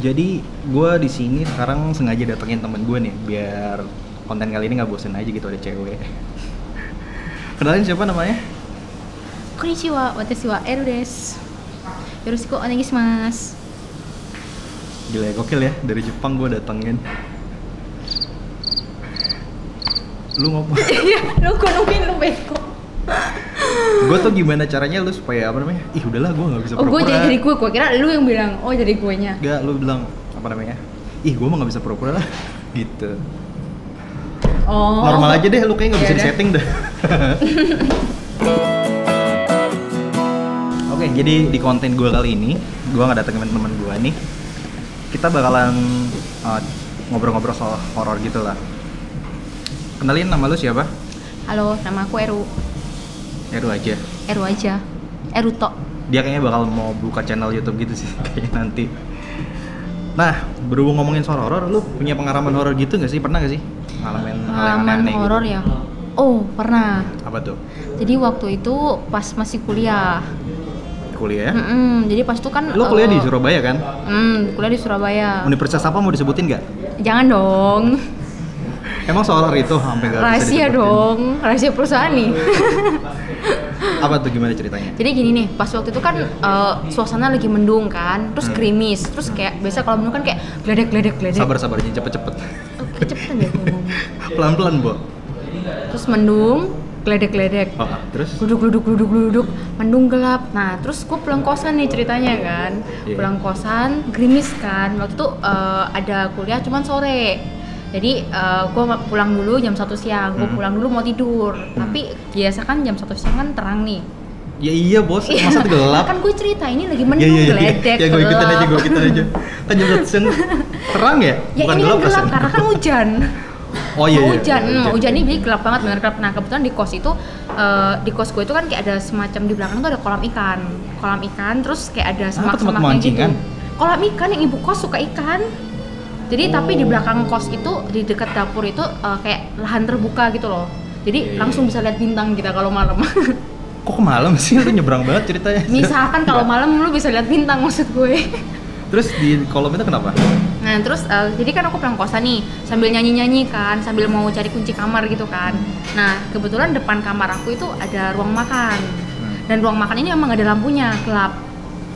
Jadi gue di sini sekarang sengaja datengin temen gue nih biar konten kali ini nggak bosen aja gitu ada cewek. Kenalin siapa namanya? Konnichiwa, watashi wa Eru desu. Yoroshiku onegishimasu. Gila ya, gokil ya dari Jepang gue datengin. Lu ngomong, Iya, lu gua nungguin lu beko. Gue tuh gimana caranya lu supaya apa namanya? Ih udahlah gue nggak bisa Oh, gue pura-pura. jadi jadi gue, gue kira lu yang bilang, oh jadi guenya. Gak, lu bilang apa namanya? Ih gue mah nggak bisa pura-pura lah. Gitu. Oh. Normal aja deh, lu kayaknya nggak bisa disetting dah. Oke, jadi di konten gue kali ini, gue nggak datengin teman gue nih. Kita bakalan uh, ngobrol-ngobrol soal horor gitu lah. Kenalin nama lu siapa? Halo, nama aku Eru. Eru aja. Eru aja. Eru tok. Dia kayaknya bakal mau buka channel YouTube gitu sih kayaknya nanti. Nah, berhubung ngomongin soal horor, lu punya pengalaman horor gitu nggak sih? Pernah nggak sih? Ngalamin Pengalaman gitu? horor ya? Oh, pernah. Apa tuh? Jadi waktu itu pas masih kuliah. Kuliah? Mm-mm, jadi pas itu kan Lu kuliah di eh, Surabaya kan? Hmm, kuliah di Surabaya. Universitas apa mau disebutin nggak? Jangan dong. Emang soal horor itu hampir bisa Rahasia disebutin? dong. Rahasia perusahaan nih. Apa tuh gimana ceritanya? Jadi gini nih, pas waktu itu kan eh, suasana lagi mendung kan, terus Hmm. gerimis, terus kayak biasa kalau mendung kan kayak gledek gledek gledek. Sabar sabar jangan cepet-cepet. Oh, kecepatan deh gue ngomong. Pelan-pelan, Bo. Terus mendung, gledek gledek. Oh, ah, terus? Gluduk gluduk gluduk gluduk, mendung gelap. Nah, terus gue pulang kosan nih ceritanya kan. Iya. Pulang kosan, gerimis kan. Waktu itu eh, ada kuliah cuman sore. Jadi gue pulang dulu jam 1 siang, gue Hmm. pulang dulu mau tidur. Tapi biasa kan jam 1 siang kan terang nih. Ya iya, Bos. Masa tuh gelap? Kan gue cerita ini lagi Iya, mendung iya, iya. geledek. Ya, gue ikutin aja, gelap. gue ikutin aja. Kan jam satu siang terang ya? Ya ini kan gelap perasaan. karena kan hujan. Oh iya, iya. hujan, iya, hmm, hujan ini jadi gelap banget bener gelap. Nah kebetulan di kos itu eh, di kos gue itu kan kayak ada semacam di belakang tuh ada kolam ikan, kolam ikan, terus kayak ada semak-semaknya gitu. kan? Kolam ikan yang ibu kos suka ikan. Jadi tapi di Oh. belakang kos itu di dekat dapur itu eh, kayak lahan terbuka gitu loh. Jadi langsung bisa lihat bintang kita kalau malam. Kok malam sih? Lu nyebrang banget ceritanya. Misalkan kalau malam lu bisa lihat bintang maksud gue. Terus di kolom itu kenapa? Nah terus eh, jadi kan aku pulang kosan nih sambil nyanyi-nyanyi kan sambil mau cari kunci kamar gitu kan. Nah kebetulan depan kamar aku itu ada ruang makan Hmm. dan ruang makan ini emang ada lampunya gelap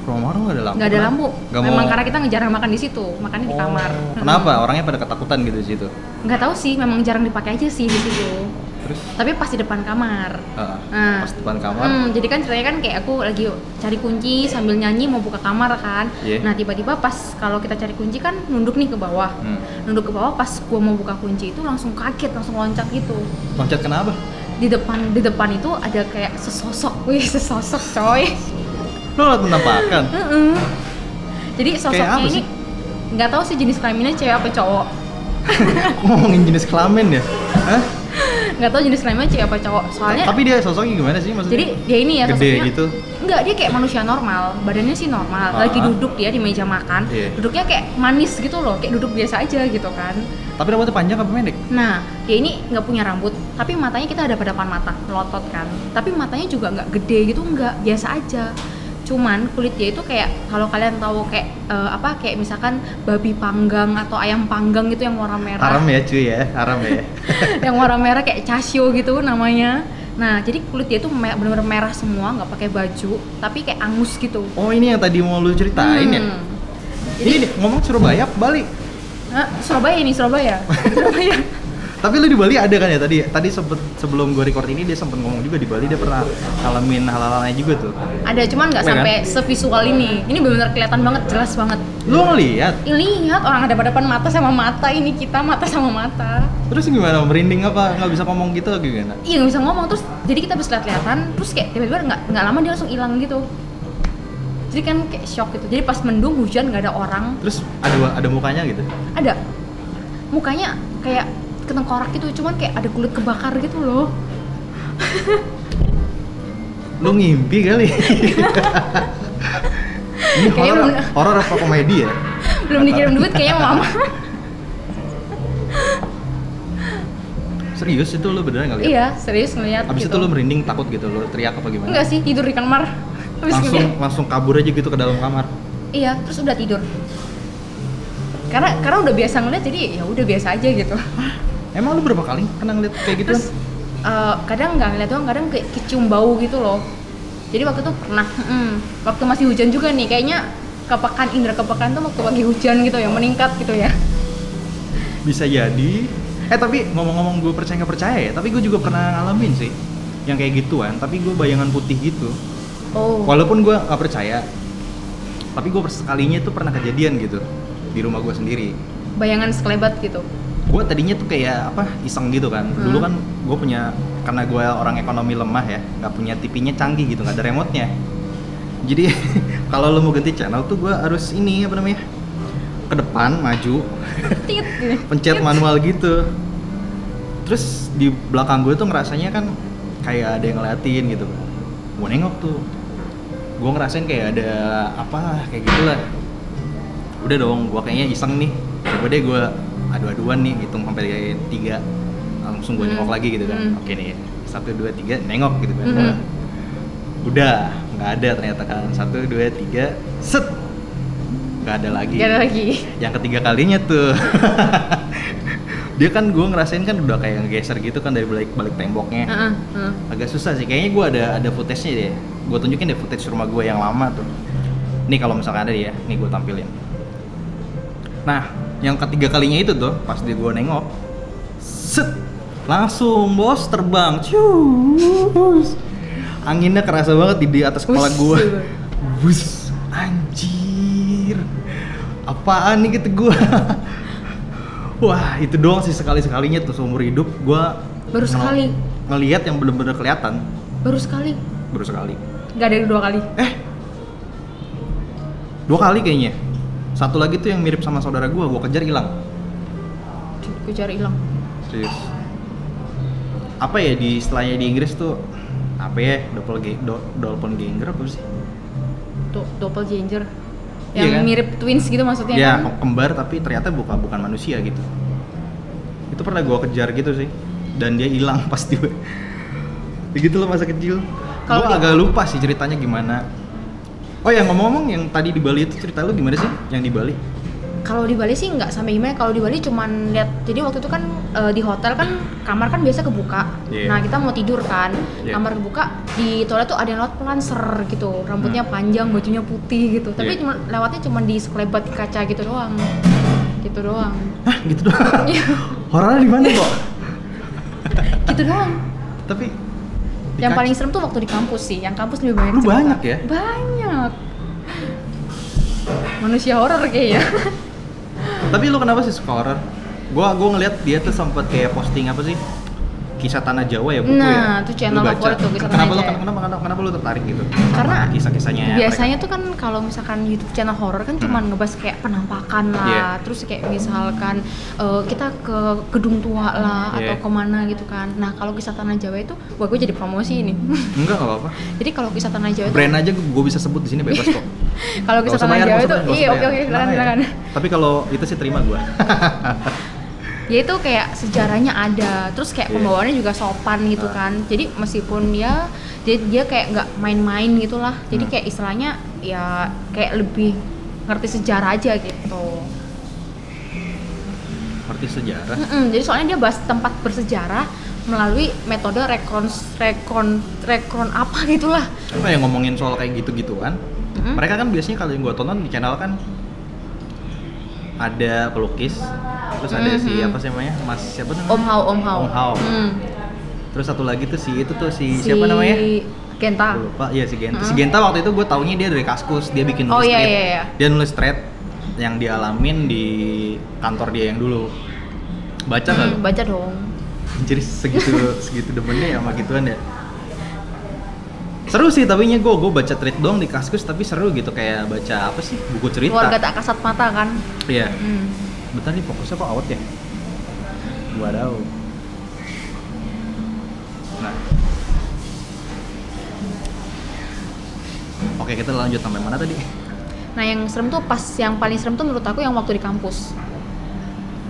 Ruang makan nggak ada lampu? nggak ada lampu. Nggak memang mau- karena kita jarang makan di situ makannya di Oh, kamar. Kenapa? Orangnya pada ketakutan gitu di situ. Nggak tahu sih memang jarang dipakai aja sih di situ. Terus Tapi pas di depan kamar. ah, Nah, pas depan kamar. Hmm, jadi kan ceritanya kan kayak aku lagi cari kunci sambil nyanyi mau buka kamar kan. Iya. Nah tiba-tiba pas kalau kita cari kunci kan nunduk nih ke bawah. Hmm. Nunduk ke bawah pas gua mau buka kunci itu langsung kaget langsung loncat gitu. Loncat kenapa? Di depan di depan itu ada kayak sesosok, wih sesosok coy. Lu ngeliat penampakan? Heeh. Jadi sosoknya ini nggak tahu sih jenis kelaminnya cewek apa cowok. Kok ngomongin jenis kelamin ya? Hah? Nggak tahu jenis kelaminnya cewek apa cowok. Soalnya Tapi dia sosoknya gimana sih maksudnya? jadi dia ini ya Gede sosoknya gitu? Enggak, dia kayak manusia normal. Badannya sih normal. Ah. Lagi duduk dia di meja makan. Iya. Duduknya kayak manis gitu loh, kayak duduk biasa aja gitu kan. Tapi rambutnya panjang apa pendek? Nah, dia ini nggak punya rambut, tapi matanya kita ada pada depan mata, melotot kan. Tapi matanya juga nggak gede gitu, nggak biasa aja. Cuman kulit dia itu kayak kalau kalian tahu kayak eh, apa kayak misalkan babi panggang atau ayam panggang gitu yang warna merah. Haram ya cuy ya, haram ya. yang warna merah kayak casio gitu namanya. Nah, jadi kulit dia tuh me- bener-bener merah semua, nggak pakai baju, tapi kayak angus gitu. Oh ini yang tadi mau lu ceritain ya? Hmm. Ini nih, ngomong Surabaya apa Bali? Hah? Surabaya ini Surabaya. Surabaya. Tapi lu di Bali ada kan ya tadi? Tadi sempet sebelum gue record ini dia sempet ngomong juga di Bali dia pernah ngalamin hal-hal aneh juga tuh. Ada cuman nggak Iya kan? sampai sevisual ini. Ini benar-benar kelihatan banget, jelas banget. Lu ngeliat? Ih, lihat orang ada pada depan mata sama mata ini kita mata sama mata. Terus gimana? Merinding apa? Nggak bisa ngomong gitu gimana? Iya nggak bisa ngomong terus jadi kita bisa lihat-lihatan terus kayak tiba-tiba nggak nggak lama dia langsung hilang gitu. Jadi kan kayak shock gitu. Jadi pas mendung hujan nggak ada orang, Terus ada ada mukanya gitu? ada mukanya kayak ketengkorak gitu, cuman kayak ada kulit kebakar gitu loh. Lu ngimpi kali. Ini Kayaknya horor, horor apa komedi ya? Belum dikirim duit kayaknya mama. Serius itu lu beneran ngeliat? iya, serius ngeliat Abis gitu. itu lu merinding takut gitu, lu teriak apa gimana? Enggak sih, tidur di kamar. Habis langsung ngeliat. langsung kabur aja gitu ke dalam kamar. Iya, terus udah tidur. karena karena udah biasa ngeliat jadi ya udah biasa aja gitu Emang lu berapa kali pernah ngeliat kayak gitu? terus eh, kadang nggak ngeliat doang kadang kayak kecium bau gitu loh jadi waktu itu pernah mm, waktu masih hujan juga nih kayaknya kepekaan indera kepekaan tuh waktu lagi hujan gitu ya meningkat gitu ya Bisa jadi. Eh tapi ngomong-ngomong gue percaya nggak percaya ya, tapi gue juga pernah ngalamin sih yang kayak gituan. Tapi gue bayangan putih gitu. oh Walaupun gue nggak percaya, tapi gue sekalinya tuh pernah kejadian gitu di rumah gue sendiri. bayangan sekelebat gitu Gue tadinya tuh kayak apa iseng gitu kan. Dulu Hmm. kan gue punya karena gue orang ekonomi lemah ya, nggak punya TV-nya canggih gitu, nggak ada remote-nya. Jadi kalau lo mau ganti channel tuh gue harus ini apa namanya ke depan maju pencet Tit. manual gitu terus di belakang gue tuh ngerasanya kan kayak ada yang ngeliatin gitu gue nengok tuh gue ngerasain kayak ada apa kayak gitulah udah dong gue kayaknya iseng nih coba deh gue adu-aduan nih hitung sampai tiga langsung gue Hmm. nengok lagi gitu kan. Hmm. oke nih satu dua tiga nengok gitu kan. Mhm. udah nggak ada ternyata kan. Satu dua tiga set. Nggak ada lagi. Gak ada lagi. Yang ketiga kalinya tuh. Dia kan gue ngerasain kan udah kayak ngegeser gitu kan dari balik balik temboknya. Heeh, heeh. agak susah sih. Kayaknya gue ada ada footage-nya deh. Gue tunjukin deh footage rumah gue yang lama tuh. Nih kalau misalkan ada ya nih gue tampilin. Nah yang ketiga kalinya itu tuh pas dia gue nengok set langsung bos terbang. Cus. anginnya kerasa banget di, di atas kepala gue bus anjir. Apaan nih gitu gue wah itu doang sih sekali sekalinya tuh seumur hidup. Gue Baru sekali? ngelihat yang bener-bener kelihatan. Baru sekali. Baru sekali. Gak ada dua kali. Eh dua kali kayaknya satu lagi tuh yang mirip sama saudara gue gue kejar hilang. Gue cari hilang. Serius. Apa ya di istilahnya di Inggris tuh apa ya doppelganger do, doppelganger apa sih? Do doppelganger Iya yang kan? mirip twins gitu maksudnya ya kan? kembar tapi ternyata bukan bukan manusia gitu. Itu pernah gue kejar gitu sih dan dia hilang pasti ya gitu loh masa kecil. Gue agak lupa sih ceritanya gimana oh ya ngomong-ngomong yang tadi di Bali itu cerita lu gimana sih yang di Bali kalau di Bali sih nggak sampai gimana kalau di Bali cuman lihat jadi waktu itu kan eh, di hotel kan kamar kan biasa kebuka Iya. nah kita mau tidur kan Iya. kamar kebuka di toilet tuh ada yang lewat pelanser gitu rambutnya Hmm. panjang bajunya putih gitu tapi Iya. cuma lewatnya cuma di sekelebat kaca gitu doang gitu doang Hah gitu doang Iya. horornya di mana kok gitu doang tapi di yang paling serem tuh waktu di kampus sih yang kampus lebih banyak Lu cerita. banyak ya? banyak. Manusia horor kayaknya. Tapi lu kenapa sih suka horor gua gua ngeliat dia tuh sempet kayak posting apa sih kisah tanah Jawa ya buku ya Nah, itu channel favorit tuh, Kisah kenapa Tanah Jawa. kenapa, kenapa kenapa lu tertarik gitu Karena kisah-kisahnya biasanya tuh kan kalau misalkan YouTube channel horor kan cuman Hmm. ngebahas kayak penampakan lah, Iya. terus kayak misalkan eh, kita ke gedung tua lah Iya. atau ke mana gitu kan. Nah kalau kisah tanah Jawa itu, wah gue jadi promosi ini. enggak nggak apa-apa jadi kalau kisah tanah Jawa itu, brand aja gue bisa sebut di sini bebas kok kalau kisah tanah bayar, Jawa itu, iya oke oke silakan silakan. tapi kalau itu sih terima gue Ya itu kayak sejarahnya ada, terus kayak Iya. pembawaannya juga sopan gitu Ah. kan. Jadi meskipun dia dia, dia kayak nggak main-main gitulah. Jadi Hmm. kayak istilahnya ya kayak lebih ngerti sejarah aja gitu. ngerti sejarah Mm-mm, jadi soalnya dia bahas tempat bersejarah melalui metode rekon rekon rekon apa gitulah. apa yang ngomongin soal kayak gitu-gituan Mm-mm. mereka kan biasanya kalau yang gue tonton di channel kan ada pelukis terus ada si Mhm. apa sih namanya mas siapa namanya Om Hao, Om Hao. Om Hao. Hmm. terus satu lagi tuh si itu tuh si, Si siapa namanya Genta. Lupa iya si Genta si Mm. Genta waktu itu gue taunya dia dari kaskus dia bikin Oh, nulis iya, thread. iya, iya. dia nulis thread yang dialamin di kantor dia yang dulu baca nggak Hmm, lu? baca dong. jadi segitu segitu demennya ya sama gituan ya seru sih tapi gue gue baca thread doang di kaskus tapi seru gitu kayak baca apa sih buku cerita Keluarga tak kasat mata kan. iya Hmm. Bentar nih fokusnya kok out ya? Gua tahu. Nah. Oke kita lanjut sampai mana tadi? Nah yang serem tuh pas yang paling serem tuh menurut aku yang waktu di kampus.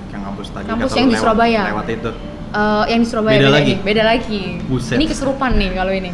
yang kampus tadi Kampus yang lu di lewat- Surabaya. lewat itu Eh, yang di Surabaya Beda beda, lagi? ini, beda lagi. Buset. Ini kesurupan nih kalau ini.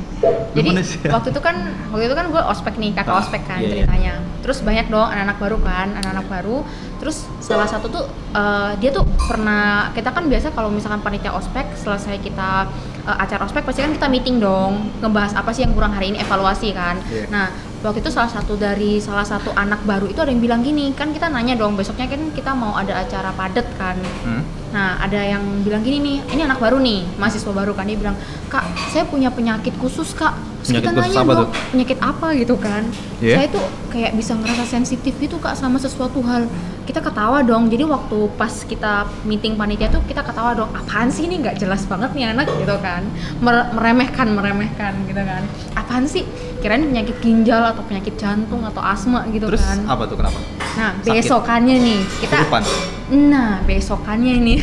Jadi waktu itu kan waktu itu kan gue ospek nih kakak Ah, ospek kan iya, iya. ceritanya. Terus banyak dong anak-anak baru kan, anak-anak baru. terus salah satu tuh eh, dia tuh pernah kita kan biasa kalau misalkan panitia ospek selesai kita eh, acara ospek pasti kan kita meeting dong ngebahas apa sih yang kurang hari ini evaluasi kan Iya. nah waktu itu salah satu dari salah satu anak baru itu ada yang bilang gini kan kita nanya dong besoknya kan kita mau ada acara padet kan Hmm? Nah, ada yang bilang gini nih, ini anak baru nih, mahasiswa baru kan dia bilang, "Kak, saya punya penyakit khusus, Kak." Terus Penyakit kita khusus nanya apa tuh? penyakit apa gitu kan. Iya. Saya tuh kayak bisa ngerasa sensitif gitu, Kak, sama sesuatu hal. Kita ketawa dong. Jadi waktu pas kita meeting panitia tuh kita ketawa dong, apaan sih ini nggak jelas banget nih anak gitu kan. Mer- meremehkan, meremehkan gitu kan. Apaan sih? Kirain penyakit ginjal atau penyakit jantung atau asma gitu Terus kan. apa tuh kenapa? Nah, Sakit. besokannya nih kita Kesurupan. Nah, besokannya ini.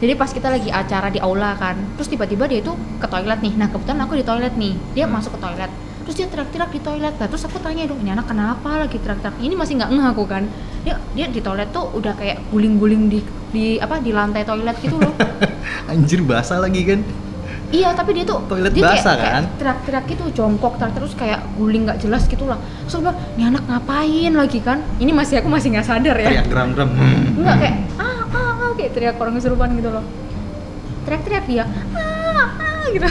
Jadi pas kita lagi acara di aula kan, terus tiba-tiba dia tuh ke toilet nih. Nah, kebetulan aku di toilet nih. Dia masuk ke toilet. Terus dia teriak-teriak di toilet. Nah, terus aku tanya dong, ini anak kenapa lagi teriak-teriak? Ini masih nggak ngeh aku kan. Dia dia di toilet tuh udah kayak guling-guling di di apa di lantai toilet gitu loh. Anjir basah lagi kan? Iya, tapi dia tuh Toilet dia basah, kayak kan? Teriak-teriak gitu, jongkok teriak terus kayak guling nggak jelas gitu lah. Terus aku bilang, ini anak ngapain lagi kan? Ini masih aku masih nggak sadar ya. Teriak geram-geram. Enggak kayak ah ah ah kayak teriak orang kesurupan gitu loh teriak-teriak dia ah ah gitu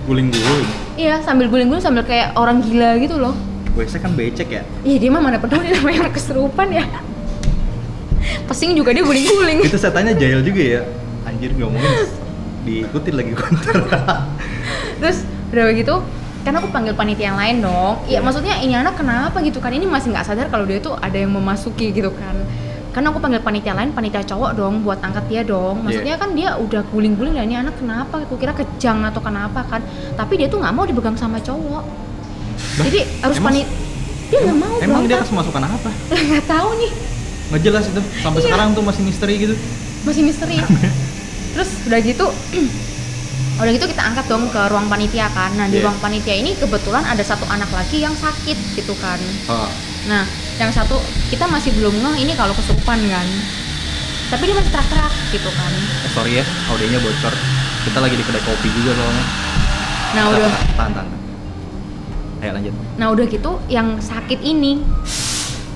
Guling-guling. iya sambil guling-guling sambil kayak orang gila gitu loh WC kan becek ya? iya dia mah mana peduli namanya orang kesurupan ya pesing juga dia guling-guling Itu setannya jahil juga ya? Anjir ngomongin diikutin lagi konter. terus udah begitu kan aku panggil panitia yang lain dong iya maksudnya ini anak kenapa gitu kan ini masih nggak sadar kalau dia tuh ada yang memasuki gitu kan kan aku panggil panitia lain panitia cowok dong buat angkat dia dong maksudnya kan dia udah guling-guling lah ini anak kenapa aku kira kejang atau kenapa kan tapi dia tuh nggak mau dipegang sama cowok Lah, jadi harus panit dia nggak mau Emang dia berangkat. kemasukan apa? nggak tahu nih Nggak jelas itu. Sampai Iya. sekarang tuh masih misteri gitu. masih misteri terus udah gitu udah gitu kita angkat dong ke ruang panitia kan nah di Iya. ruang panitia ini kebetulan ada satu anak lagi yang sakit gitu kan Oh, nah yang satu kita masih belum ngeh ini kalau kesurupan kan tapi dia masih teriak-teriak gitu kan eh, sorry ya, audionya bocor. Kita lagi di kedai kopi juga soalnya. nah udah Tahan, tahan, tahan. Ayo lanjut. nah udah gitu yang sakit ini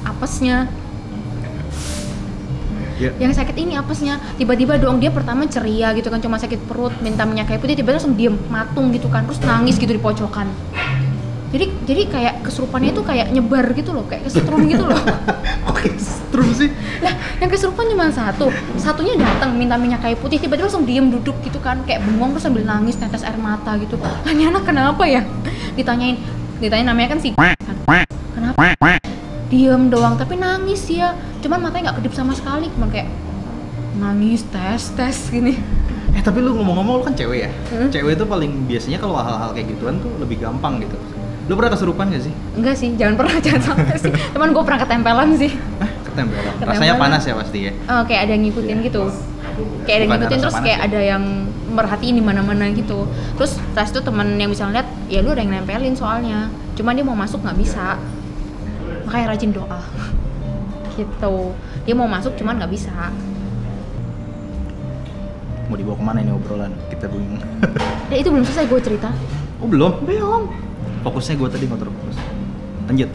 apesnya Ya. yang sakit ini apesnya? Tiba-tiba dong dia pertama ceria gitu kan cuma sakit perut minta minyak kayu putih tiba-tiba langsung diem matung gitu kan terus nangis gitu di pojokan. Jadi jadi kayak kesurupannya itu kayak nyebar gitu loh kayak kesetrum gitu loh. Oke, terus sih. lah yang kesurupan cuma satu. Satunya datang minta minyak kayu putih tiba-tiba langsung diem duduk gitu kan kayak bengong terus sambil nangis tetes air mata gitu. Lah ini anak kenapa ya? Ditanyain ditanyain namanya kan si kenapa diem doang tapi nangis ya cuman matanya nggak kedip sama sekali cuman kayak nangis tes tes gini Eh tapi lu ngomong-ngomong lu kan cewek ya? Hmm. Cewek itu paling biasanya kalau hal-hal kayak gituan tuh lebih gampang gitu. Lu pernah kesurupan gak sih? enggak sih jangan pernah jangan sampai sih cuman gue pernah ketempelan sih Ah, ketempelan. Ketempelan. Rasanya panas ya pasti ya. Oh, kayak ada yang ngikutin gitu kayak ada yang ngikutin terus kayak ya? ada yang merhatiin di mana-mana gitu terus pas itu temen yang bisa ngeliat ya lu ada yang nempelin soalnya cuman dia mau masuk nggak bisa makanya rajin doa gitu dia mau masuk cuman nggak bisa Mau dibawa ke mana ini obrolan? Kita bingung. ya itu belum selesai gue cerita oh belum? belum Fokusnya gue tadi motor fokus. Lanjut.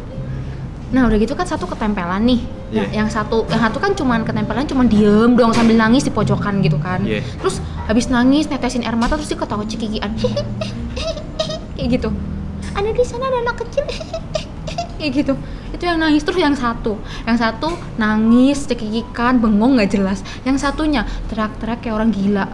nah udah gitu kan satu ketempelan nih. Nah, yang satu yang satu kan cuman ketempelan cuman diem doang sambil nangis di pojokan gitu kan Iya. terus habis nangis netesin air mata terus dia ketawa cekikian kayak gitu ada di sana ada anak kecil kayak gitu itu yang nangis terus yang satu yang satu nangis cekikikan bengong nggak jelas yang satunya teriak-teriak kayak orang gila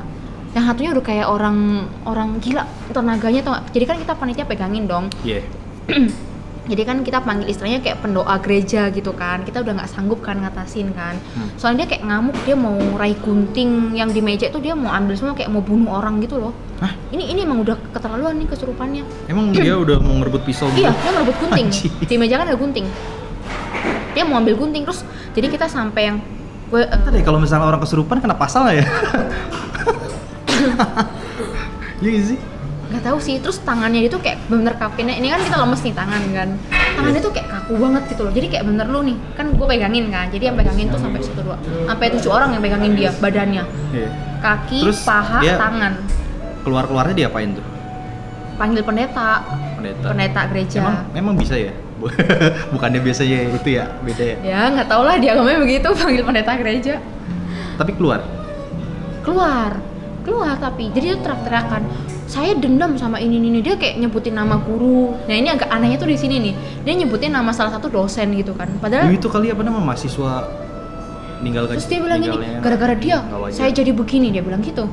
yang satunya udah kayak orang orang gila tenaganya gak? jadi kan kita panitia pegangin dong Iya. jadi kan kita panggil istilahnya kayak pendoa gereja gitu kan kita udah nggak sanggup kan ngatasin kan Hmm. soalnya dia kayak ngamuk dia mau raih gunting yang di meja itu dia mau ambil semua kayak mau bunuh orang gitu loh Hah? ini ini emang udah keterlaluan nih kesurupannya Emang dia udah mau ngerebut pisau gitu? iya dia merebut gunting Anjing. di meja kan ada gunting dia mau ambil gunting terus jadi kita sampai yang gue eh, Ntar deh kalau misalnya orang kesurupan kena pasal ya? Iya sih? Nggak tahu sih terus tangannya itu kayak bener kakinya ini kan kita lemes nih tangan kan tangannya tuh kayak kaku banget gitu loh jadi kayak bener lu nih kan gue pegangin kan jadi yang pegangin tuh sampai satu dua sampai tujuh orang yang pegangin dia badannya Iya. kaki Terus paha dia- tangan Keluar-keluarnya diapain tuh? panggil pendeta Pendeta. pendeta gereja Emang emang bisa ya? Bu- Bukannya biasanya itu ya, beda ya. Ya nggak tau lah dia agamanya begitu panggil pendeta gereja. Tapi keluar. Keluar, keluar tapi jadi dia teriak-teriakan. Saya dendam sama ini ini dia kayak nyebutin nama guru. Nah ini agak anehnya tuh di sini nih. Dia nyebutin nama salah satu dosen gitu kan. Padahal Itu kali apa nama mahasiswa meninggalkan terus dia bilang gini, meninggalnya gara-gara dia saya jadi begini dia bilang gitu.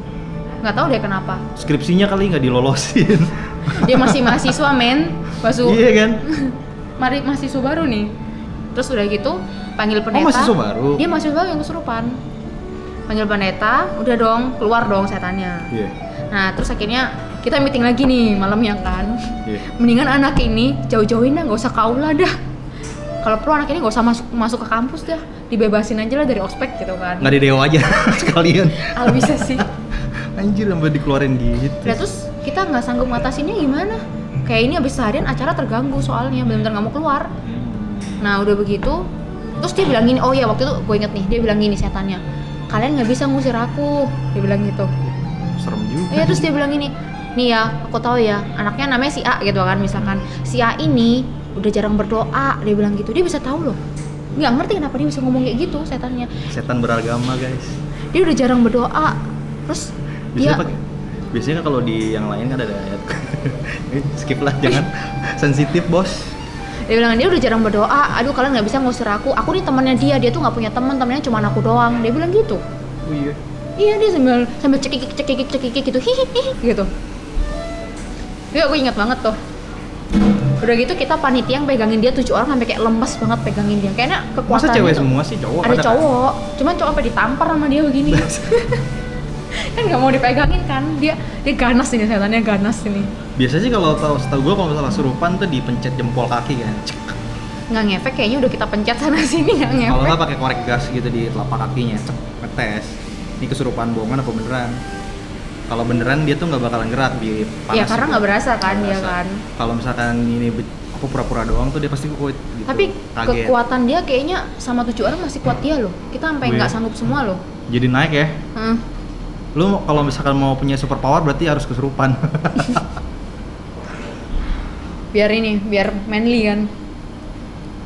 Nggak tahu dia kenapa. skripsinya kali nggak dilolosin. Dia masih mahasiswa men, basu. iya kan? mari mahasiswa baru nih terus udah gitu panggil pendeta Oh, mahasiswa baru? dia mahasiswa baru yang kesurupan panggil pendeta udah dong keluar dong setannya Iya. Nah terus akhirnya kita meeting lagi nih malamnya kan Iya. mendingan anak ini jauh-jauhin dah nggak usah ke aula dah kalau perlu anak ini nggak usah masuk masuk ke kampus dah dibebasin aja lah dari ospek gitu kan Nggak di Dewa aja sekalian. Al bisa sih Anjir sampai dikeluarin gitu. Nah terus kita nggak sanggup ngatasinnya gimana? Kayak ini abis seharian acara terganggu soalnya benar-benar nggak mau keluar. Nah udah begitu, terus dia bilang gini, oh ya waktu itu gue inget nih, dia bilang gini setannya, kalian nggak bisa ngusir aku, dia bilang gitu. Iya terus dia bilang gini, nih ya aku tahu ya, anaknya namanya si A gitu kan misalkan, si A ini udah jarang berdoa, dia bilang gitu, dia bisa tahu loh. Nggak ngerti kenapa dia bisa ngomong kayak gitu setannya. Setan beragama, guys. Dia udah jarang berdoa, terus Biasanya dia Biasanya kalau di yang lain kan ada ayat. Skip lah, jangan sensitif, Bos. dia bilang dia udah jarang berdoa aduh kalian nggak bisa ngusir aku aku nih temannya dia dia tuh nggak punya teman temennya cuma aku doang dia bilang gitu Oh iya. Iya dia sambil sambil cekikik cekikik cekikik gitu hihihi gitu Iya aku ingat banget tuh udah gitu kita panitia yang pegangin dia tujuh orang sampai kayak lemes banget pegangin dia kayaknya kekuatannya Masa cewek semua sih cowok? ada kan? cowok cuman cowok sampai ditampar sama dia begini kan nggak mau dipegangin kan dia dia ganas ini setannya ganas ini Biasanya sih kalau tahu setahu gue kalau misalnya surupan tuh dipencet jempol kaki kan. Cek. nggak ngefek kayaknya udah kita pencet sana sini nggak ngefek Kalau nggak pakai korek gas gitu di telapak kakinya, cek, ngetes. Ini kesurupan bohongan apa beneran? Kalau beneran dia tuh nggak bakalan gerak di panas. ya karena itu. nggak berasa kan berasa. kan Kalau misalkan ini apa pura-pura doang tuh dia pasti kuat gitu. Tapi Kaget. kekuatan dia kayaknya sama tujuh orang masih kuat dia loh. Kita sampai Oh, nggak iya. sanggup semua loh. Jadi naik ya. Heeh. Lu kalau misalkan mau punya super power berarti harus kesurupan. Biar ini, biar manly kan.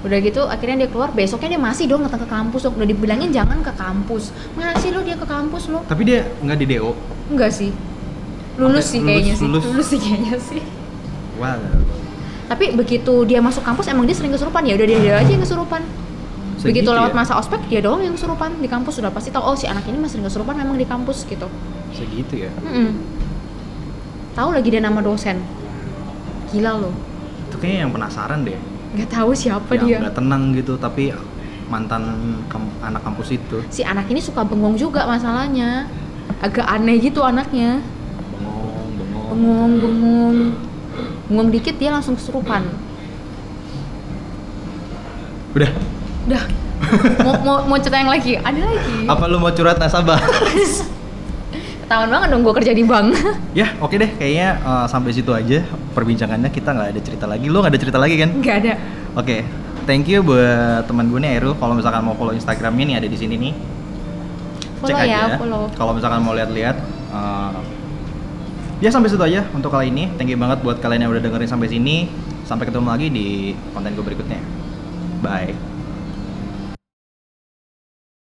Udah gitu akhirnya dia keluar, besoknya dia masih dong datang ke kampus dong. Udah dibilangin jangan ke kampus. Masih lo dia ke kampus lo? Tapi dia nggak di DO. Enggak sih. Lulus sih lulus- kayaknya sih. lulus. Lulus sih kayaknya sih. Wah. Tapi begitu dia masuk kampus emang dia sering kesurupan ya udah dia, dia aja yang kesurupan. Begitu Segitu lewat ya? masa ospek dia doang yang kesurupan di kampus sudah pasti tahu oh si anak ini masih sering kesurupan memang di kampus gitu. Segitu ya. Mm-mm. Tahu lagi dia nama dosen. Gila loh. Itu kayaknya yang penasaran deh. Nggak tahu siapa yang dia. nggak tenang gitu tapi mantan kam- anak kampus itu Si anak ini suka bengong juga masalahnya. Agak aneh gitu anaknya. bengong bengong Bengong, bengong. Bengong dikit dia langsung kesurupan. udah Dah. mau, mau, mau cerita yang lagi? Ada lagi. apa lu mau curhat nasabah Ketahuan banget dong gue kerja di bank. ya oke deh kayaknya eh, sampai situ aja perbincangannya. Kita nggak ada cerita lagi. Lu nggak ada cerita lagi kan? Nggak ada. oke thank you buat teman gue nih Airul. Kalau misalkan mau follow instagramnya nih ada di sini nih. Follow ya, follow. kalau misalkan mau lihat-lihat eh, ya sampai situ aja untuk kali ini. Thank you banget buat kalian yang udah dengerin sampai sini. Sampai ketemu lagi di konten gue berikutnya. Bye